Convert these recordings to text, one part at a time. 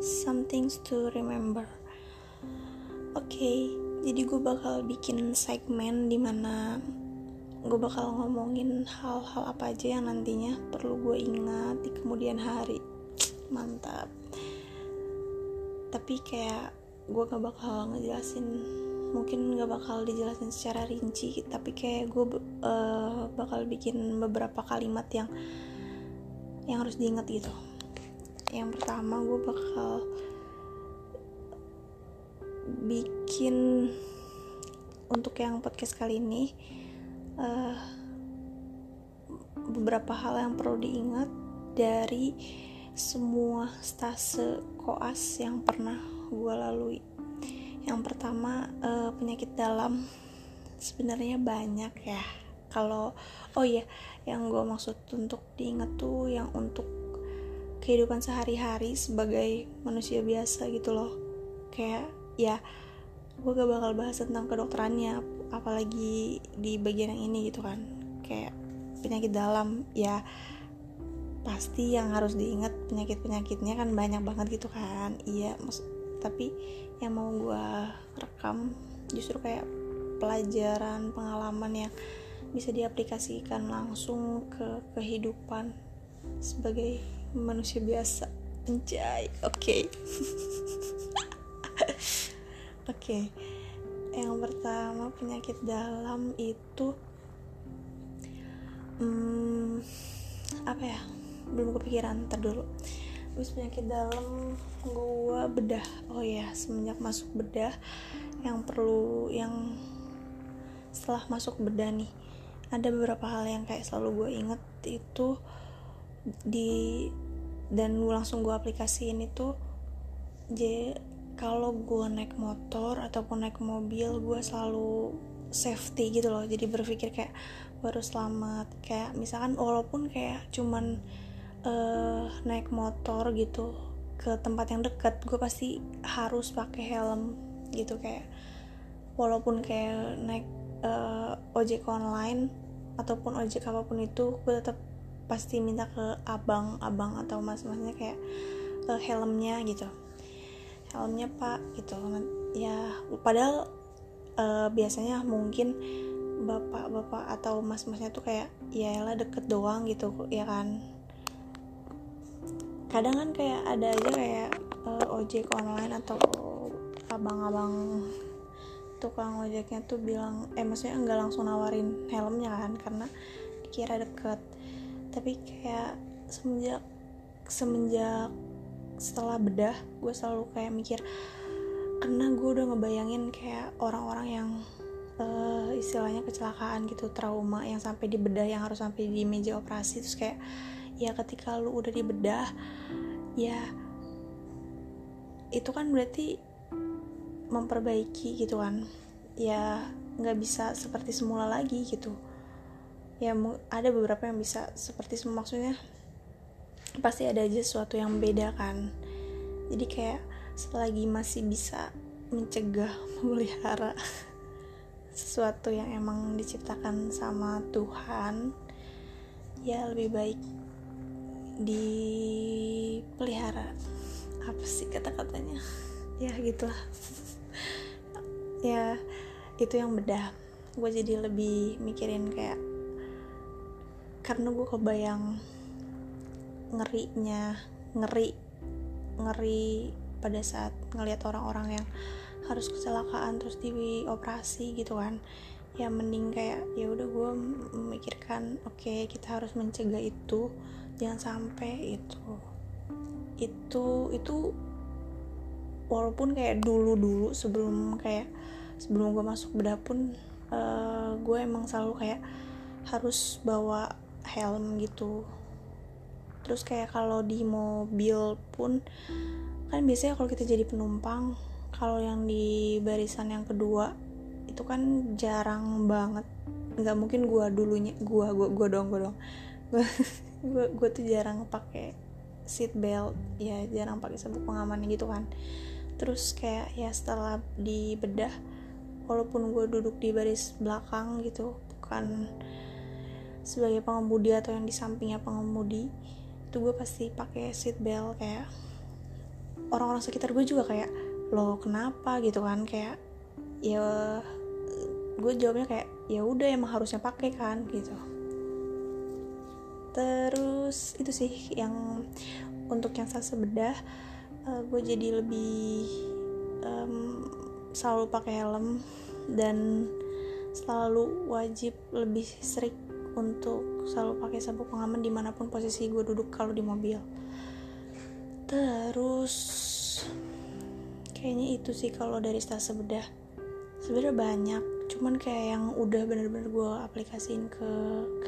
some things to remember. Oke, okay, jadi gue bakal bikin segmen di mana gue bakal ngomongin hal-hal apa aja yang nantinya perlu gue ingat di kemudian hari. Mantap. Tapi kayak gue gak bakal ngejelasin mungkin gak bakal dijelasin secara rinci tapi kayak gue uh, bakal bikin beberapa kalimat yang yang harus diingat gitu yang pertama gue bakal bikin untuk yang podcast kali ini uh, beberapa hal yang perlu diingat dari semua stase koas yang pernah gue lalui. Yang pertama uh, penyakit dalam sebenarnya banyak ya. Kalau oh iya yang gue maksud untuk diingat tuh yang untuk kehidupan sehari-hari sebagai manusia biasa gitu loh. Kayak ya gue gak bakal bahas tentang kedokterannya apalagi di bagian yang ini gitu kan. Kayak penyakit dalam ya pasti yang harus diingat penyakit penyakitnya kan banyak banget gitu kan. Iya tapi yang mau gue rekam justru kayak pelajaran pengalaman yang bisa diaplikasikan langsung ke kehidupan sebagai manusia biasa. Anjay. Oke. Okay. oke. Okay. yang pertama penyakit dalam itu hmm, apa ya? Belum kepikiran ntar dulu. Terus penyakit dalam gue bedah. Oh ya semenjak masuk bedah yang perlu yang setelah masuk bedah nih ada beberapa hal yang kayak selalu gue inget itu di dan langsung gue aplikasiin itu jadi kalau gue naik motor ataupun naik mobil gue selalu safety gitu loh. Jadi berpikir kayak harus selamat. Kayak misalkan walaupun kayak cuman uh, naik motor gitu ke tempat yang dekat gue pasti harus pakai helm gitu. Kayak walaupun kayak naik uh, ojek online ataupun ojek apa pun itu gue tetap pasti minta ke abang-abang atau mas-masnya kayak uh, helmnya gitu. Helmnya pak gitu. Ya padahal uh, biasanya mungkin bapak-bapak atau mas-masnya tuh kayak ya lah deket doang gitu ya kan. Kadang kan kayak ada aja kayak uh, ojek online atau abang-abang tukang ojeknya tuh bilang eh maksudnya enggak langsung nawarin helmnya kan karena dikira deket tapi kayak semenjak semenjak setelah bedah gue selalu kayak mikir karena gue udah ngebayangin kayak orang-orang yang uh, istilahnya kecelakaan gitu trauma yang sampai di bedah yang harus sampai di meja operasi terus kayak ya ketika lu udah di bedah ya itu kan berarti memperbaiki gitu kan. Ya nggak bisa seperti semula lagi gitu ya ada beberapa yang bisa seperti maksudnya pasti ada aja sesuatu yang beda kan. Jadi kayak selagi masih bisa mencegah memelihara sesuatu yang emang diciptakan sama Tuhan ya lebih baik dipelihara. Apa sih kata-katanya? Ya gitulah. Ya itu yang bedah. Gue jadi lebih mikirin kayak karena gue kebayang ngerinya ngeri ngeri pada saat ngelihat orang-orang yang harus kecelakaan terus dioperasi gitu kan. Ya mending kayak ya udah gue memikirkan oke okay, kita harus mencegah itu jangan sampai itu. Itu itu walaupun kayak dulu dulu sebelum kayak sebelum gue masuk bedah pun uh, gue emang selalu kayak harus bawa helm gitu. Terus kayak kalau di mobil pun kan biasanya kalau kita jadi penumpang kalau yang di barisan yang kedua itu kan jarang banget. Nggak mungkin gua dulunya gua gua gua dong gua dong gua gua tuh jarang pakai seat belt ya jarang pakai sabuk pengaman gitu kan. Terus kayak ya setelah dibedah walaupun gue duduk di baris belakang gitu bukan sebagai pengemudi atau yang di sampingnya pengemudi itu gue pasti pakai seat belt kayak orang-orang sekitar gue juga kayak lo kenapa? gitu kan kayak ya gue jawabnya kayak ya udah emang harusnya pakai kan gitu. Terus itu sih yang untuk yang saya bedah uh, gue jadi lebih um, selalu pakai helm dan selalu wajib lebih sering untuk selalu pakai sabuk pengaman di mana pun posisi gue duduk kalau di mobil. Terus kayaknya itu sih kalau dari stase bedah sebenarnya banyak cuman kayak yang udah bener-bener gue aplikasiin ke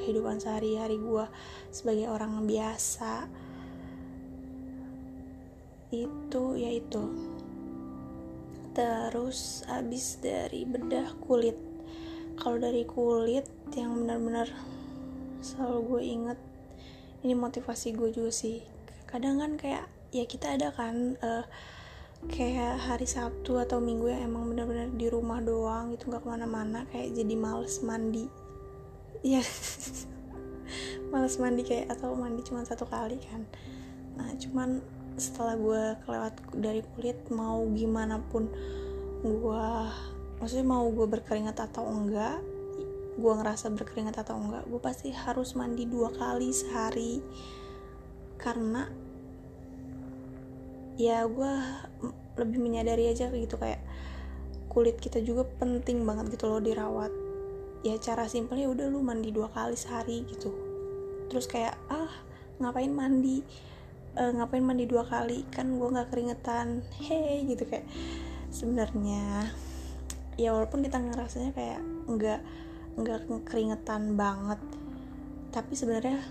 kehidupan sehari-hari gue sebagai orang biasa. Itu ya itu. Terus abis dari bedah kulit. Kalau dari kulit yang benar-benar selalu gue inget ini motivasi gue juga sih. Kadang kan kayak ya kita ada kan uh, kayak hari Sabtu atau Minggu yang emang bener-bener di rumah doang gitu nggak ke mana-mana kayak jadi males mandi. Ya males mandi kayak atau mandi cuma satu kali kan. Nah cuman setelah gue kelewat dari kulit mau gimana pun gue maksudnya mau gue berkeringat atau enggak gue ngerasa berkeringat atau enggak gue pasti harus mandi dua kali sehari. Karena ya gue lebih menyadari aja gitu kayak kulit kita juga penting banget gitu loh dirawat. Ya cara simpelnya udah lu mandi dua kali sehari gitu. Terus kayak ah ngapain mandi? Uh, ngapain mandi dua kali? Kan gue nggak keringetan. Hei gitu kayak sebenarnya. Ya walaupun kita ngerasanya kayak nggak nggak keringetan banget. Tapi sebenarnya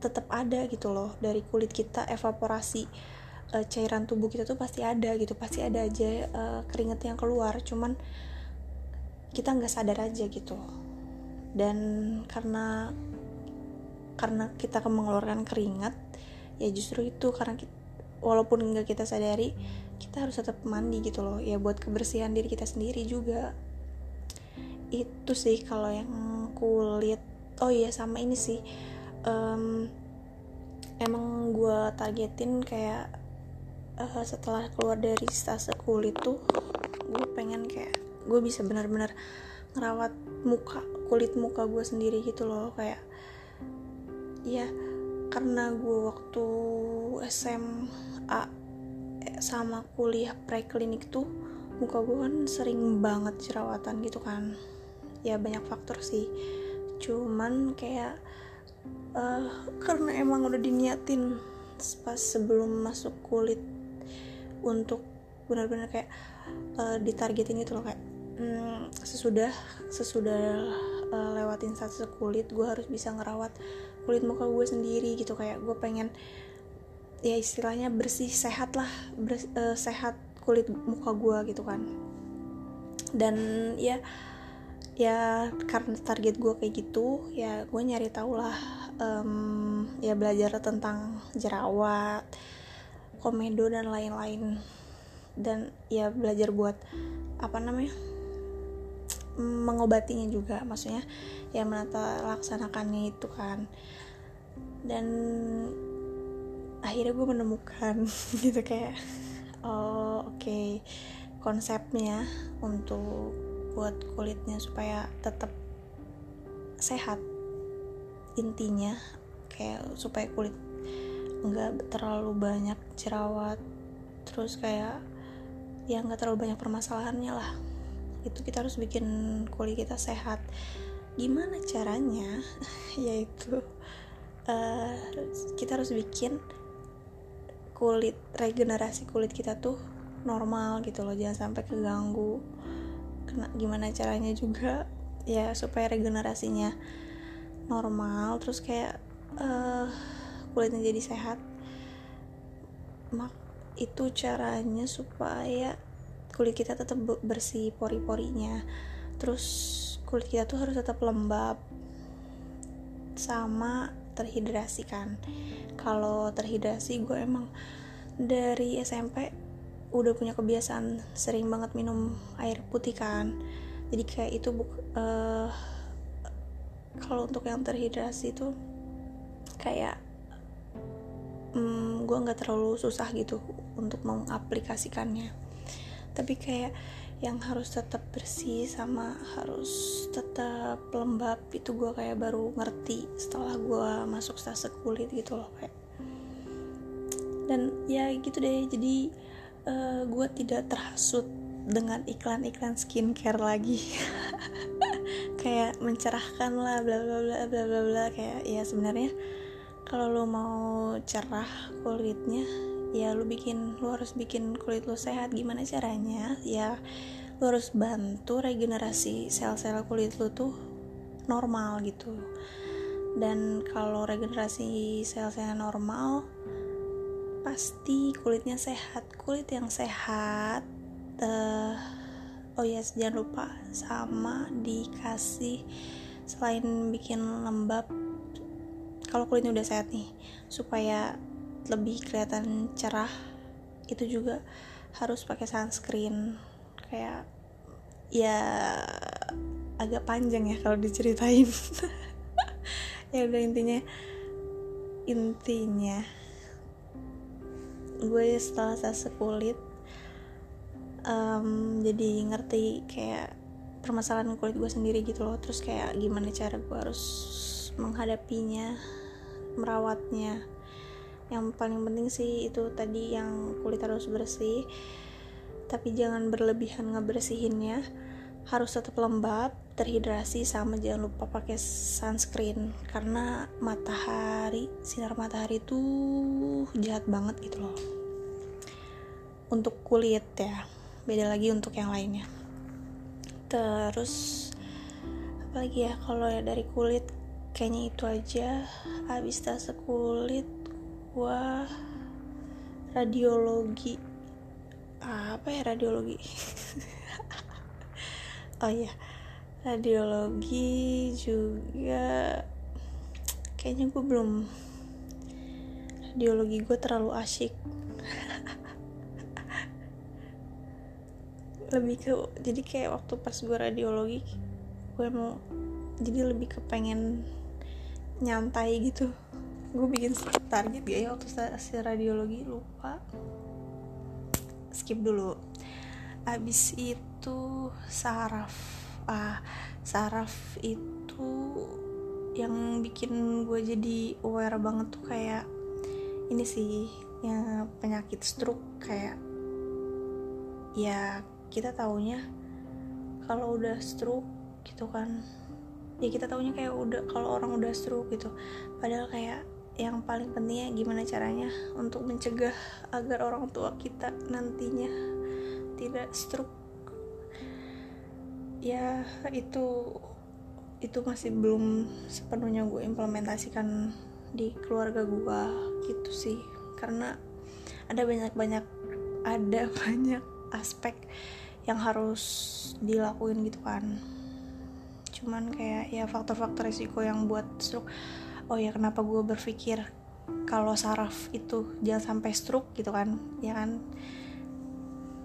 tetap ada gitu loh dari kulit kita evaporasi uh, cairan tubuh kita tuh pasti ada gitu pasti ada aja uh, keringet yang keluar. Cuman kita nggak sadar aja gitu. Dan karena karena kita mengeluarkan keringat ya justru itu karena kita, walaupun nggak kita sadari kita harus tetap mandi gitu loh. Ya buat kebersihan diri kita sendiri juga itu sih kalau yang kulit. Oh iya sama ini sih. Um, emang gue targetin kayak uh, setelah keluar dari stase kulit tuh gue pengen kayak gue bisa benar-benar ngerawat muka kulit muka gue sendiri gitu loh. Kayak ya karena gue waktu SMA sama kuliah preklinik tuh muka gue kan sering banget jerawatan gitu kan ya banyak faktor sih. Cuman kayak uh, karena emang udah diniatin pas sebelum masuk kulit untuk benar-benar kayak uh, ditargetin gitu loh kayak hmm, sesudah sesudah uh, lewatin fase kulit gue harus bisa ngerawat kulit muka gue sendiri gitu. Kayak gue pengen ya istilahnya bersih sehat lah bers, uh, sehat kulit muka gue gitu kan. Dan ya ya karena target gue kayak gitu ya gue nyari tau lah um, ya belajar tentang jerawat komedo dan lain-lain dan ya belajar buat apa namanya mengobatinya juga maksudnya ya menata laksanakannya itu kan dan akhirnya gue menemukan gitu kayak oh oke okay. konsepnya untuk buat kulitnya supaya tetap sehat intinya. Kayak supaya kulit nggak terlalu banyak jerawat terus kayak ya nggak terlalu banyak permasalahannya lah. Itu kita harus bikin kulit kita sehat. Gimana caranya? Yaitu uh, kita harus bikin kulit regenerasi kulit kita tuh normal gitu loh. Jangan sampai keganggu gimana caranya juga ya supaya regenerasinya normal terus kayak uh, kulitnya jadi sehat. Mak itu caranya supaya kulit kita tetap bersih pori-porinya. Terus kulit kita tuh harus tetap lembab sama terhidrasi kan kalau terhidrasi gue emang dari SMP udah punya kebiasaan sering banget minum air putih kan. Jadi kayak itu buk uh, kalau untuk yang terhidrasi itu kayak hmm, gue nggak terlalu susah gitu untuk mengaplikasikannya. Tapi kayak yang harus tetap bersih sama harus tetap lembab itu gue kayak baru ngerti setelah gue masuk stase kulit gitu loh kayak. Dan ya gitu deh jadi uh, eh, gue tidak terhasut dengan iklan-iklan skincare lagi. Kayak mencerahkan lah bla bla bla bla bla bla. Kayak ya sebenarnya kalau lo mau cerah kulitnya ya lu bikin lu harus bikin kulit lu sehat. Gimana caranya? Ya lu harus bantu regenerasi sel-sel kulit lu tuh normal gitu. Dan kalau regenerasi sel-sel normal pasti kulitnya sehat. Kulit yang sehat uh, oh ya yes, jangan lupa sama dikasih selain bikin lembab kalau kulitnya udah sehat nih supaya lebih kelihatan cerah itu juga harus pakai sunscreen. Kayak ya agak panjang ya kalau diceritain. Ya udah intinya intinya gue setelah saya kulit um, jadi ngerti kayak permasalahan kulit gue sendiri gitu loh. Terus kayak gimana cara gue harus menghadapinya merawatnya. Yang paling penting sih itu tadi yang kulit harus bersih tapi jangan berlebihan ngebersihinnya. Harus tetap lembab terhidrasi sama jangan lupa pakai sunscreen. Karena matahari sinar matahari itu jahat banget gitu loh. Untuk kulit ya beda lagi untuk yang lainnya. Terus apalagi ya? Kalau ya dari kulit kayaknya itu aja. Habis tas kulit gua radiologi. Apa ya radiologi? Oh iya radiologi juga. Kayaknya gue belum radiologi gue terlalu asyik. Lebih ke jadi kayak waktu pas gue radiologi gue mau jadi lebih kepengen nyantai gitu. Gue bikin target gak ya waktu hasil radiologi? Lupa. Skip dulu. Abis itu saraf ah saraf itu yang bikin gue jadi aware banget tuh kayak ini sih yang penyakit stroke kayak ya kita taunya kalau udah stroke gitu kan. Ya kita taunya kayak udah kalau orang udah stroke gitu. Padahal kayak yang paling pentingnya gimana caranya untuk mencegah agar orang tua kita nantinya tidak stroke ya itu itu masih belum sepenuhnya gue implementasikan di keluarga gue gitu sih. Karena ada banyak banyak ada banyak aspek yang harus dilakuin gitu kan. Cuman kayak ya faktor-faktor risiko yang buat stroke. Oh ya kenapa gue berpikir kalau saraf itu jangan sampai stroke gitu kan ya kan?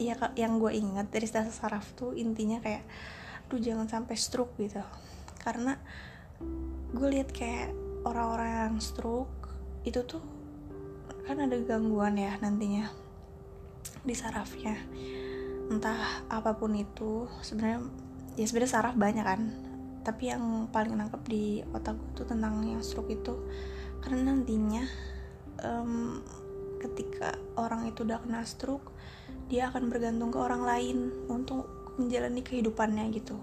Ya yang gue ingat dari dasar saraf tuh intinya kayak tuh jangan sampai stroke gitu. Karena gue lihat kayak orang-orang yang stroke itu tuh kan ada gangguan ya nantinya di sarafnya. Entah apa pun itu sebenarnya ya sebenarnya saraf banyak kan. Tapi yang paling nangkep di otak gue tuh tentang yang stroke itu karena nantinya um, ketika orang itu udah kena stroke dia akan bergantung ke orang lain untuk menjalani kehidupannya gitu.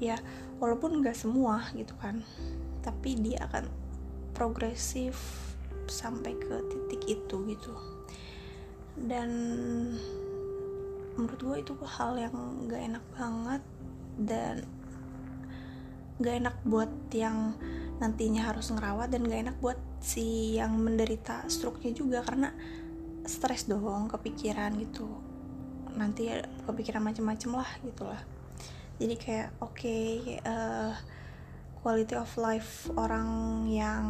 Ya walaupun nggak semua gitu kan tapi dia akan progresif sampai ke titik itu gitu. Dan menurut gue itu hal yang gak enak banget dan gak enak buat yang nantinya harus ngerawat dan gak enak buat si yang menderita stroke-nya juga karena stres dong kepikiran gitu. Nanti kepikiran macem-macem lah gitu lah. Jadi kayak oke okay, uh, eh, quality of life orang yang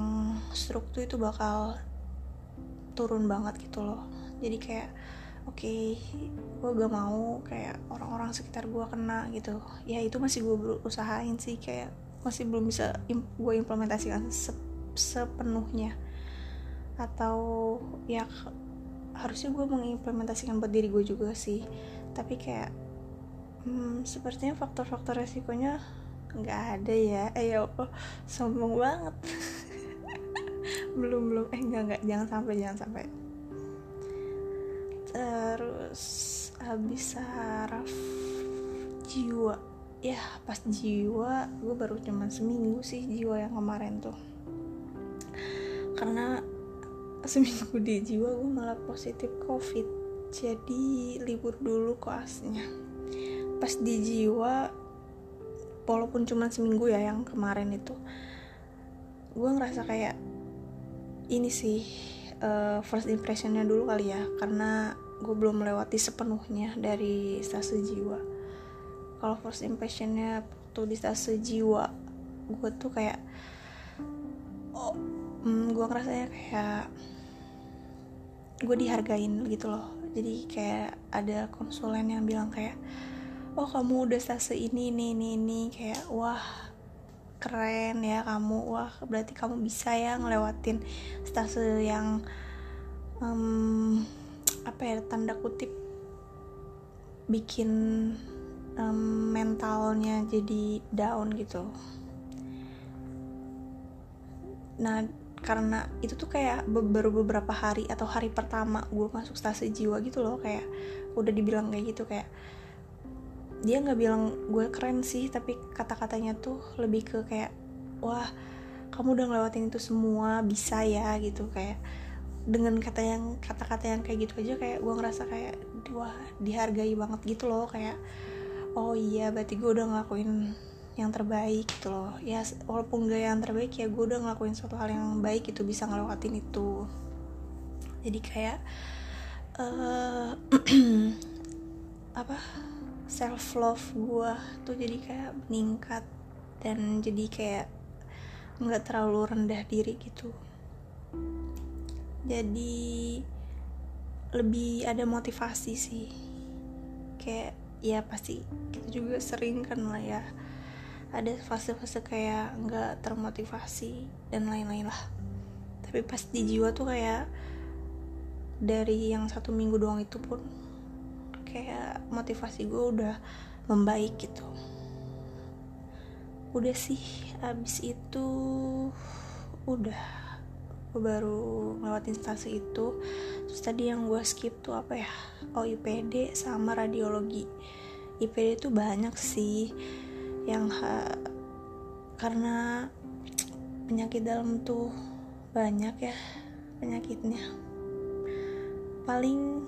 stroke tuh itu bakal turun banget gitu loh. Jadi kayak oke okay, gue gak mau kayak orang-orang sekitar gue kena gitu. Ya itu masih gue berusahain sih kayak masih belum bisa im gue implementasikan se sepenuhnya. Atau ya harusnya gue mengimplementasikan buat diri gue juga sih tapi kayak hmm, sepertinya faktor-faktor resikonya nggak ada ya. Eh ya Allah sombong banget. Belum belum. Eh enggak enggak jangan sampai jangan sampai. Terus habis saraf jiwa. Ya pas jiwa gue baru cuman seminggu sih jiwa yang kemarin tuh. Karena seminggu di jiwa gue malah positif covid jadi libur dulu koasnya pas di jiwa walaupun cuma seminggu ya yang kemarin itu gue ngerasa kayak ini sih uh, first impressionnya dulu kali ya karena gue belum melewati sepenuhnya dari stase jiwa. Kalau first impressionnya tuh di stase jiwa gue tuh kayak oh hmm, gue ngerasanya kayak gue dihargain gitu loh jadi kayak ada konsulen yang bilang kayak oh kamu udah stase ini ini ini ini. Kayak wah keren ya kamu. Wah berarti kamu bisa ya ngelewatin stase yang um, apa ya tanda kutip bikin um, mentalnya jadi down gitu. Nah karena itu tuh kayak baru beberapa hari atau hari pertama gue masuk stase jiwa gitu loh kayak udah dibilang kayak gitu kayak dia nggak bilang gue keren sih tapi kata-katanya tuh lebih ke kayak wah kamu udah ngelewatin itu semua bisa ya gitu kayak dengan kata yang kata-kata yang kayak gitu aja kayak gue ngerasa kayak wah dihargai banget gitu loh kayak oh iya berarti gue udah ngelakuin yang terbaik gitu loh. Ya walaupun gak yang terbaik ya gue udah ngelakuin suatu hal yang baik itu bisa ngelewatin itu. Jadi kayak uh, apa self love gue tuh jadi kayak meningkat dan jadi kayak nggak terlalu rendah diri gitu. Jadi lebih ada motivasi sih. Kayak ya pasti kita juga sering kan lah ya ada fase-fase kayak nggak termotivasi dan lain-lain lah. Tapi pas di jiwa tuh kayak dari yang satu minggu doang itu pun kayak motivasi gue udah membaik gitu. Udah sih abis itu udah. Gue baru ngelewatin stase itu. Terus tadi yang gue skip tuh apa ya? Oh IPD sama radiologi. IPD tuh banyak sih yang ha karena penyakit dalam tuh banyak ya penyakitnya. Paling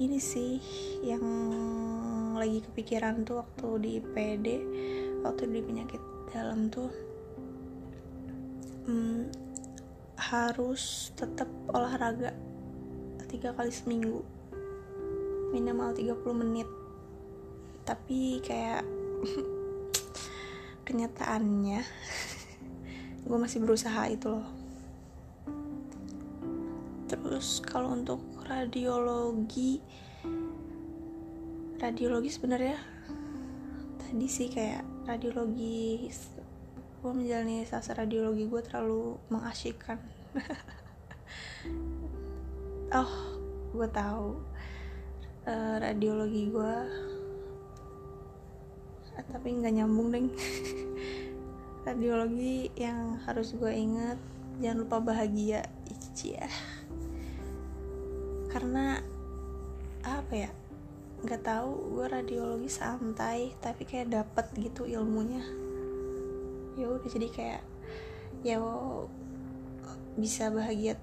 ini sih yang lagi kepikiran tuh waktu di PD waktu di penyakit dalam tuh hmm, harus tetap olahraga tiga kali seminggu. Minimal 30 menit. Tapi kayak kenyataannya gue masih berusaha itu loh. Terus kalau untuk radiologi radiologi sebenarnya tadi sih kayak radiologi gue menjalani sasa radiologi gue terlalu mengasyikkan. Oh gue tahu. Uh, radiologi gue tapi nggak nyambung deng. Radiologi yang harus gue inget jangan lupa bahagia. Ya. Karena apa ya nggak tahu gue radiologi santai tapi kayak dapet gitu ilmunya. Ya udah jadi kayak ya bisa bahagia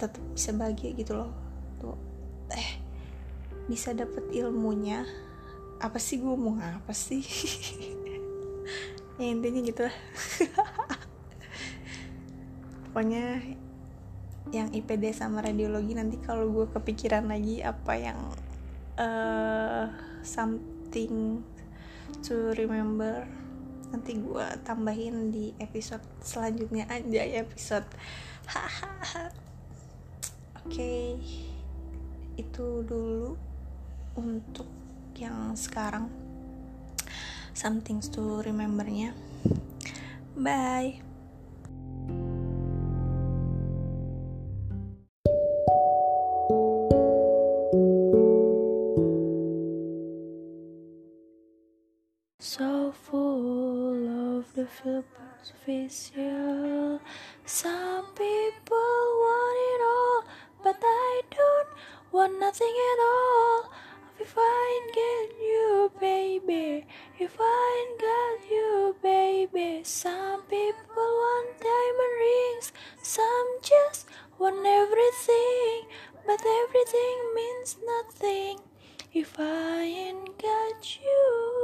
tetap bisa bahagia gitu loh. Tuh eh bisa dapet ilmunya apa sih gue mau apa sih ya intinya gitu lah pokoknya yang IPD sama radiologi nanti kalau gue kepikiran lagi apa yang uh, something to remember nanti gue tambahin di episode selanjutnya aja ya episode oke okay. itu dulu untuk yang sekarang. Something to remembernya. Bye. So full of the superficial Some people want it all But I don't want nothing at all. If I get you, baby, if I got you, baby. Some people want diamond rings, some just want everything, but everything means nothing if I ain't got you.